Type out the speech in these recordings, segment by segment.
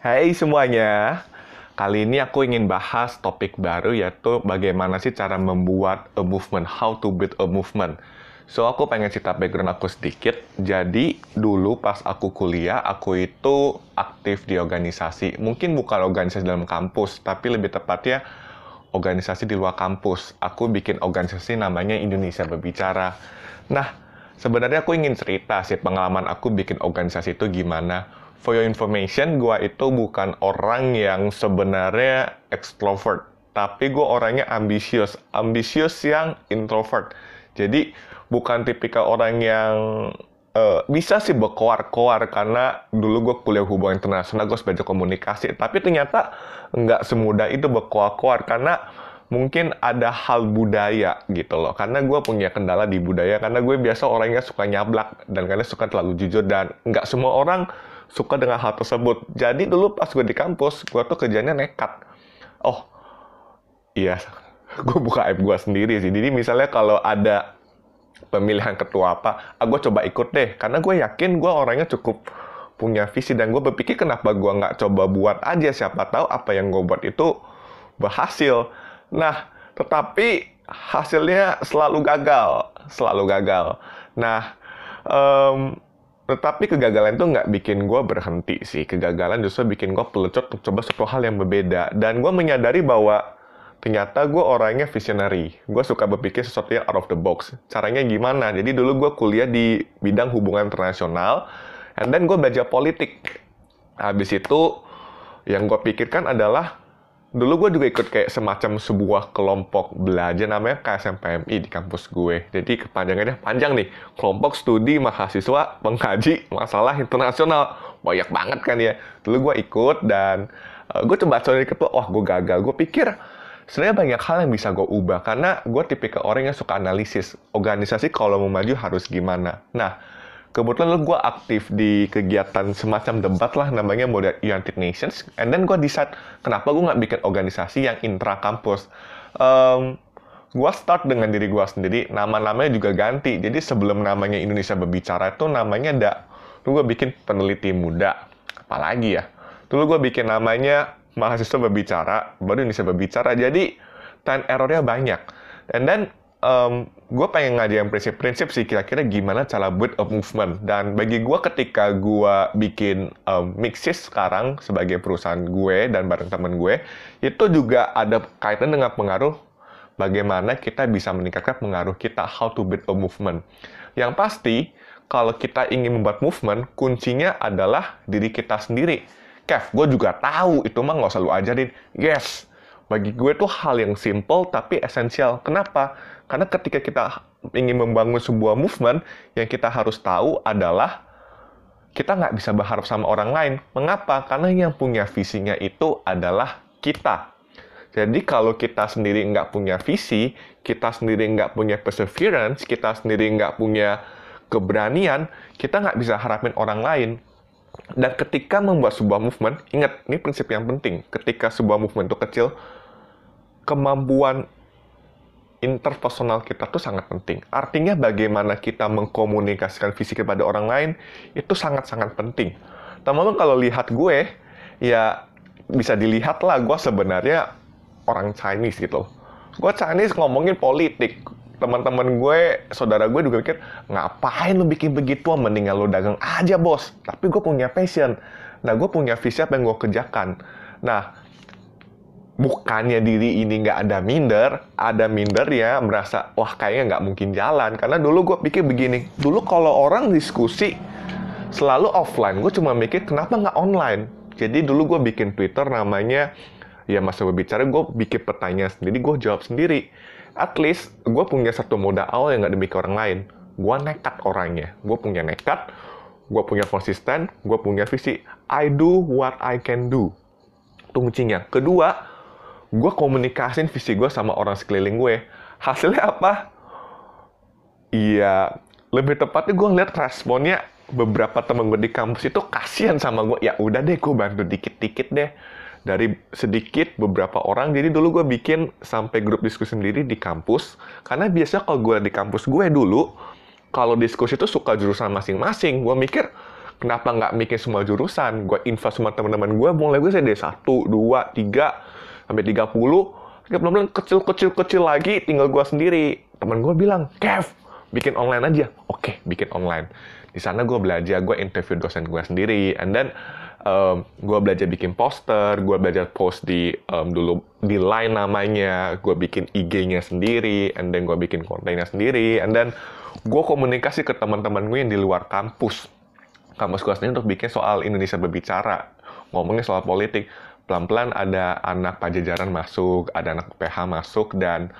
Hai semuanya, kali ini aku ingin bahas topik baru yaitu bagaimana sih cara membuat a movement, how to build a movement. So aku pengen cerita background aku sedikit. Jadi dulu pas aku kuliah, aku itu aktif di organisasi. Mungkin bukan organisasi dalam kampus, tapi lebih tepatnya organisasi di luar kampus. Aku bikin organisasi namanya Indonesia Berbicara. Nah, sebenarnya aku ingin cerita sih pengalaman aku bikin organisasi itu gimana. For your information, gua itu bukan orang yang sebenarnya extrovert, tapi gue orangnya ambisius, ambisius yang introvert. Jadi bukan tipikal orang yang uh, bisa sih berkoar-koar karena dulu gue kuliah hubungan internasional, gue belajar komunikasi, tapi ternyata nggak semudah itu berkoar-koar karena mungkin ada hal budaya gitu loh. Karena gue punya kendala di budaya, karena gue biasa orangnya suka nyablak dan karena suka terlalu jujur dan nggak semua orang suka dengan hal tersebut. Jadi dulu pas gue di kampus, gue tuh kerjanya nekat. Oh, iya, gue buka app gue sendiri sih. Jadi misalnya kalau ada pemilihan ketua apa, ah, gue coba ikut deh. Karena gue yakin gue orangnya cukup punya visi dan gue berpikir kenapa gue nggak coba buat aja siapa tahu apa yang gue buat itu berhasil. Nah, tetapi hasilnya selalu gagal, selalu gagal. Nah, um, tetapi kegagalan itu nggak bikin gue berhenti sih. Kegagalan justru bikin gue pelecut untuk coba suatu hal yang berbeda. Dan gue menyadari bahwa ternyata gue orangnya visionary. Gue suka berpikir sesuatu yang out of the box. Caranya gimana? Jadi dulu gue kuliah di bidang hubungan internasional. And then gue belajar politik. Habis itu yang gue pikirkan adalah dulu gue juga ikut kayak semacam sebuah kelompok belajar namanya KSMPMI di kampus gue. Jadi kepanjangannya panjang nih. Kelompok studi mahasiswa pengkaji masalah internasional. Banyak banget kan ya. Dulu gue ikut dan uh, gue coba cari ketua, wah gue gagal. Gue pikir sebenarnya banyak hal yang bisa gue ubah karena gue tipikal orang yang suka analisis. Organisasi kalau mau maju harus gimana. Nah, kebetulan gue aktif di kegiatan semacam debat lah namanya United Nations. And then gue decide kenapa gue nggak bikin organisasi yang intra kampus um, gue start dengan diri gue sendiri nama-namanya juga ganti. Jadi sebelum namanya Indonesia Berbicara itu namanya ada dulu gue bikin peneliti muda. Apalagi ya? Dulu gue bikin namanya mahasiswa berbicara baru Indonesia Berbicara. Jadi time errornya banyak. And then um, gue pengen ngajarin prinsip-prinsip sih kira-kira gimana cara build a movement. Dan bagi gue ketika gue bikin um, Mixis sekarang sebagai perusahaan gue dan bareng temen gue, itu juga ada kaitan dengan pengaruh bagaimana kita bisa meningkatkan pengaruh kita, how to build a movement. Yang pasti, kalau kita ingin membuat movement, kuncinya adalah diri kita sendiri. Kev, gue juga tahu, itu mah nggak usah lu ajarin. Yes, bagi gue itu hal yang simple tapi esensial. Kenapa? Karena ketika kita ingin membangun sebuah movement, yang kita harus tahu adalah kita nggak bisa berharap sama orang lain. Mengapa? Karena yang punya visinya itu adalah kita. Jadi kalau kita sendiri nggak punya visi, kita sendiri nggak punya perseverance, kita sendiri nggak punya keberanian, kita nggak bisa harapin orang lain. Dan ketika membuat sebuah movement, ingat, ini prinsip yang penting. Ketika sebuah movement itu kecil, kemampuan interpersonal kita tuh sangat penting. Artinya bagaimana kita mengkomunikasikan visi kepada orang lain itu sangat-sangat penting. Teman-teman kalau lihat gue, ya bisa dilihat lah gue sebenarnya orang Chinese gitu. Gue Chinese ngomongin politik. Teman-teman gue, saudara gue juga mikir, ngapain lu bikin begitu, mendingan lu dagang aja bos. Tapi gue punya passion. Nah, gue punya visi apa yang gue kerjakan. Nah, bukannya diri ini nggak ada minder, ada minder ya merasa wah kayaknya nggak mungkin jalan. Karena dulu gue pikir begini, dulu kalau orang diskusi selalu offline, gue cuma mikir kenapa nggak online. Jadi dulu gue bikin Twitter namanya ya masa berbicara gue bikin pertanyaan sendiri, gue jawab sendiri. At least gue punya satu modal awal yang nggak dimiliki orang lain. Gue nekat orangnya, gue punya nekat, gue punya konsisten, gue punya visi. I do what I can do. Itu kuncinya. Kedua, gue komunikasin visi gue sama orang sekeliling gue. Hasilnya apa? Iya, lebih tepatnya gue ngeliat responnya beberapa temen gue di kampus itu kasihan sama gue. Ya udah deh, gue bantu dikit-dikit deh. Dari sedikit beberapa orang, jadi dulu gue bikin sampai grup diskusi sendiri di kampus. Karena biasa kalau gue di kampus gue dulu, kalau diskusi itu suka jurusan masing-masing. Gue mikir, kenapa nggak bikin semua jurusan? Gue invest sama teman-teman gue, mulai gue dari satu, dua, tiga, sampai tiga puluh. Pelan-pelan kecil-kecil-kecil lagi, tinggal gue sendiri. Temen gue bilang, Kev, bikin online aja. Oke, bikin online. Di sana gue belajar, gue interview dosen gue sendiri, and then um, gue belajar bikin poster, gue belajar post di um, dulu di line namanya, gue bikin IG-nya sendiri, and then gue bikin kontennya sendiri, and then gue komunikasi ke teman-teman gue yang di luar kampus, kampus gue sendiri untuk bikin soal Indonesia berbicara, ngomongin soal politik. Pelan-pelan ada anak pajajaran masuk, ada anak PH masuk, dan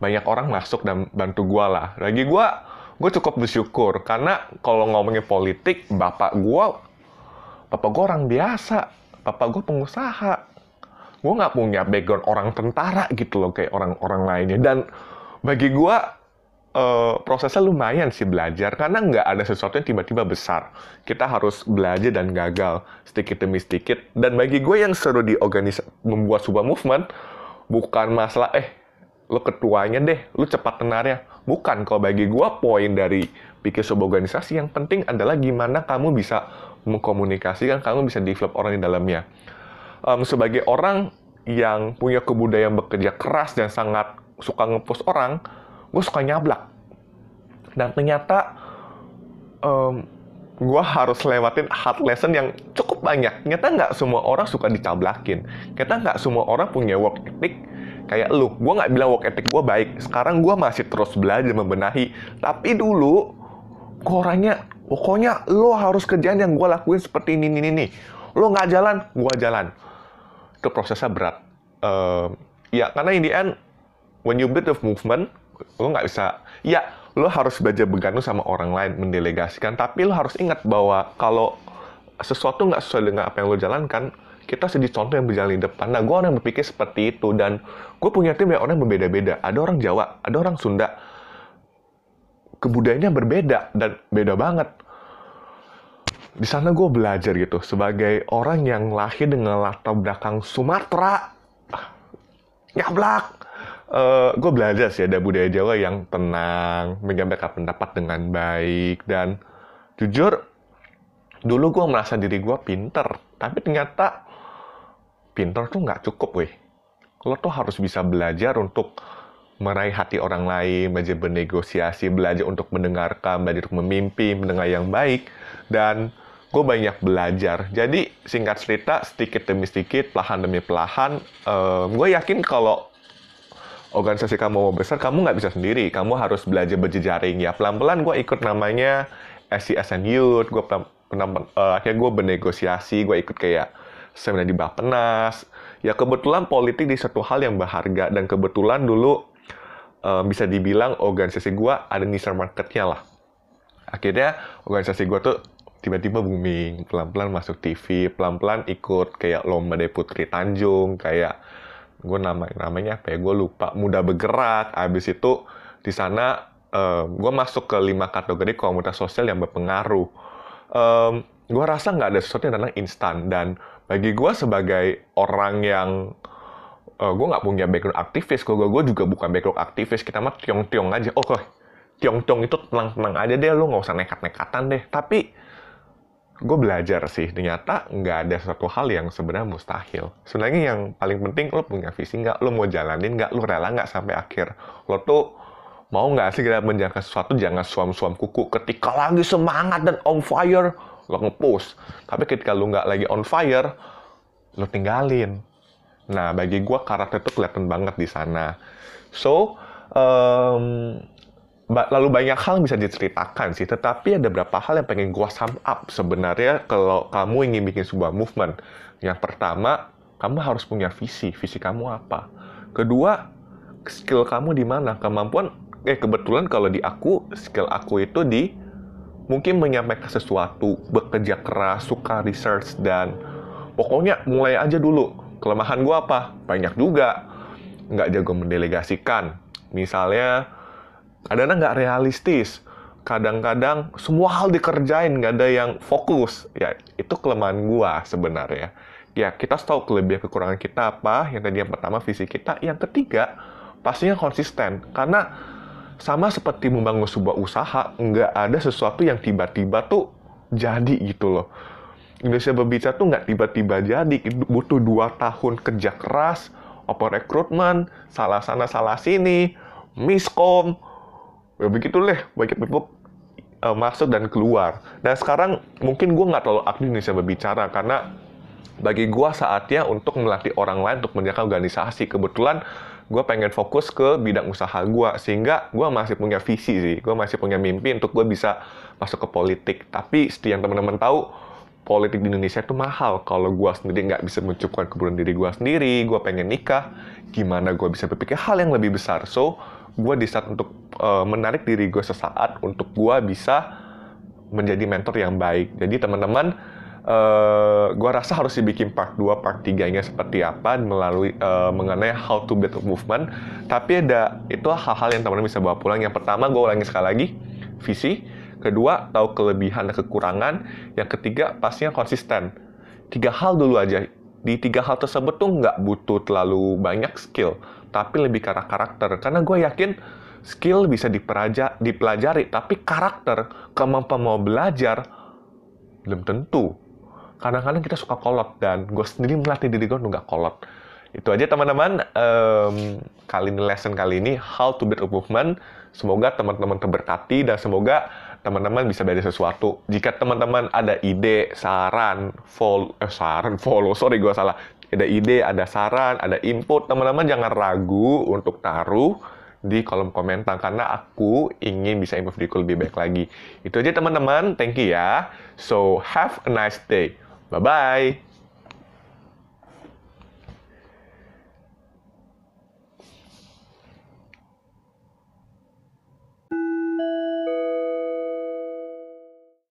banyak orang masuk dan bantu gue lah. Lagi gue, gue cukup bersyukur karena kalau ngomongin politik, bapak gue, bapak gue orang biasa, bapak gue pengusaha. Gue nggak punya background orang tentara gitu loh kayak orang-orang lainnya. Dan bagi gue uh, prosesnya lumayan sih belajar karena nggak ada sesuatu yang tiba-tiba besar. Kita harus belajar dan gagal sedikit demi sedikit. Dan bagi gue yang seru di organisasi membuat sebuah movement bukan masalah eh lo ketuanya deh, lo cepat tenarnya. Bukan, kalau bagi gue poin dari bikin sebuah organisasi yang penting adalah gimana kamu bisa mengkomunikasikan, kamu bisa develop orang di dalamnya. Um, sebagai orang yang punya kebudayaan bekerja keras dan sangat suka ngepost orang, gue suka nyablak. Dan ternyata um, gue harus lewatin hard lesson yang cukup banyak. Ternyata nggak semua orang suka dicablakin. Kita nggak semua orang punya work ethic kayak lu. Gue nggak bilang work ethic gue baik. Sekarang gue masih terus belajar membenahi. Tapi dulu, gue orangnya, pokoknya lo harus kerjaan yang gue lakuin seperti ini, ini, ini. Lo nggak jalan, gue jalan. Itu prosesnya berat. Uh, ya, karena in the end, when you build a movement, lo nggak bisa ya lo harus belajar bergantung sama orang lain mendelegasikan. Tapi lo harus ingat bahwa kalau sesuatu nggak sesuai dengan apa yang lo jalankan kita sedih contoh yang berjalan di depan. Nah gue orang yang berpikir seperti itu dan gue punya tim yang orang berbeda-beda. Ada orang Jawa ada orang Sunda. Kebudayaannya berbeda dan beda banget. Di sana gue belajar gitu sebagai orang yang lahir dengan latar belakang Sumatera. Nyablak uh, gue belajar sih ada budaya Jawa yang tenang, menyampaikan pendapat dengan baik, dan jujur, dulu gue merasa diri gue pinter, tapi ternyata pinter tuh nggak cukup, weh. Lo tuh harus bisa belajar untuk meraih hati orang lain, belajar bernegosiasi, belajar untuk mendengarkan, belajar untuk memimpi, mendengar yang baik, dan gue banyak belajar. Jadi singkat cerita, sedikit demi sedikit, pelahan demi pelahan, uh, gue yakin kalau organisasi kamu mau besar, kamu nggak bisa sendiri. Kamu harus belajar berjejaring. Ya pelan-pelan gue ikut namanya SCSN Youth. Gue pernah, uh, akhirnya gue bernegosiasi. Gue ikut kayak seminar di Bapenas. Ya kebetulan politik di satu hal yang berharga. Dan kebetulan dulu uh, bisa dibilang organisasi gue ada niche marketnya lah. Akhirnya organisasi gue tuh tiba-tiba booming. Pelan-pelan masuk TV. Pelan-pelan ikut kayak lomba dari Putri Tanjung. Kayak gue nama namanya apa ya? Gue lupa. Mudah bergerak. Abis itu di sana um, gue masuk ke lima kategori komunitas sosial yang berpengaruh. Um, gue rasa nggak ada sesuatu yang tentang instan. Dan bagi gue sebagai orang yang uh, gue nggak punya background aktivis gue gue juga bukan background aktivis. Kita mah tiong tiong aja. Oh tiong tiong itu tenang tenang aja deh. Lu nggak usah nekat nekatan deh. Tapi gue belajar sih ternyata nggak ada satu hal yang sebenarnya mustahil. Sebenarnya yang paling penting lo punya visi nggak? Lo mau jalanin nggak? Lo rela nggak sampai akhir? Lo tuh mau nggak sih kita menjalankan sesuatu? Jangan suam-suam kuku. Ketika lagi semangat dan on fire lo ngepost tapi ketika lo nggak lagi on fire lo tinggalin. Nah bagi gue karakter itu kelihatan banget di sana. So um, lalu banyak hal bisa diceritakan sih, tetapi ada beberapa hal yang pengen gua sum up sebenarnya kalau kamu ingin bikin sebuah movement. Yang pertama, kamu harus punya visi. Visi kamu apa? Kedua, skill kamu di mana? Kemampuan eh kebetulan kalau di aku, skill aku itu di mungkin menyampaikan sesuatu, bekerja keras, suka research dan pokoknya mulai aja dulu. Kelemahan gua apa? Banyak juga. Nggak jago mendelegasikan. Misalnya, kadang-kadang nggak realistis. Kadang-kadang semua hal dikerjain nggak ada yang fokus. Ya itu kelemahan gua sebenarnya. Ya kita tahu kelebihan kekurangan kita apa. Yang tadi yang pertama visi kita. Yang ketiga pastinya konsisten. Karena sama seperti membangun sebuah usaha nggak ada sesuatu yang tiba-tiba tuh jadi gitu loh. Indonesia berbicara tuh nggak tiba-tiba jadi, butuh dua tahun kerja keras, oper rekrutmen, salah sana salah sini, miskom, ya begitu deh, banyak people uh, masuk dan keluar. Dan sekarang mungkin gue nggak terlalu aktif Indonesia berbicara karena bagi gue saatnya untuk melatih orang lain untuk menjaga organisasi. Kebetulan gue pengen fokus ke bidang usaha gue sehingga gue masih punya visi sih gue masih punya mimpi untuk gue bisa masuk ke politik tapi yang teman-teman tahu politik di Indonesia itu mahal kalau gue sendiri nggak bisa mencukupkan kebutuhan diri gue sendiri gue pengen nikah gimana gue bisa berpikir hal yang lebih besar so gue di saat untuk uh, menarik diri gue sesaat untuk gue bisa menjadi mentor yang baik jadi teman-teman uh, gua rasa harus dibikin part 2, part 3-nya seperti apa melalui uh, mengenai how to build movement. Tapi ada itu hal-hal yang teman-teman bisa bawa pulang. Yang pertama, gue ulangi sekali lagi, visi. Kedua, tahu kelebihan dan kekurangan. Yang ketiga, pastinya konsisten. Tiga hal dulu aja. Di tiga hal tersebut tuh nggak butuh terlalu banyak skill, tapi lebih karena karakter. Karena gue yakin skill bisa dipelajari, tapi karakter, kemampuan mau belajar, belum tentu. Kadang-kadang kita suka kolot dan gue sendiri melatih diri gue nggak kolot. Itu aja teman-teman. Um, kali ini lesson kali ini how to build a movement. Semoga teman-teman terberkati dan semoga teman-teman bisa belajar sesuatu. Jika teman-teman ada ide saran follow eh, saran follow sorry gue salah ada ide ada saran ada input teman-teman jangan ragu untuk taruh di kolom komentar karena aku ingin bisa improve diriku lebih baik lagi. Itu aja teman-teman, thank you ya. So have a nice day. Bye bye.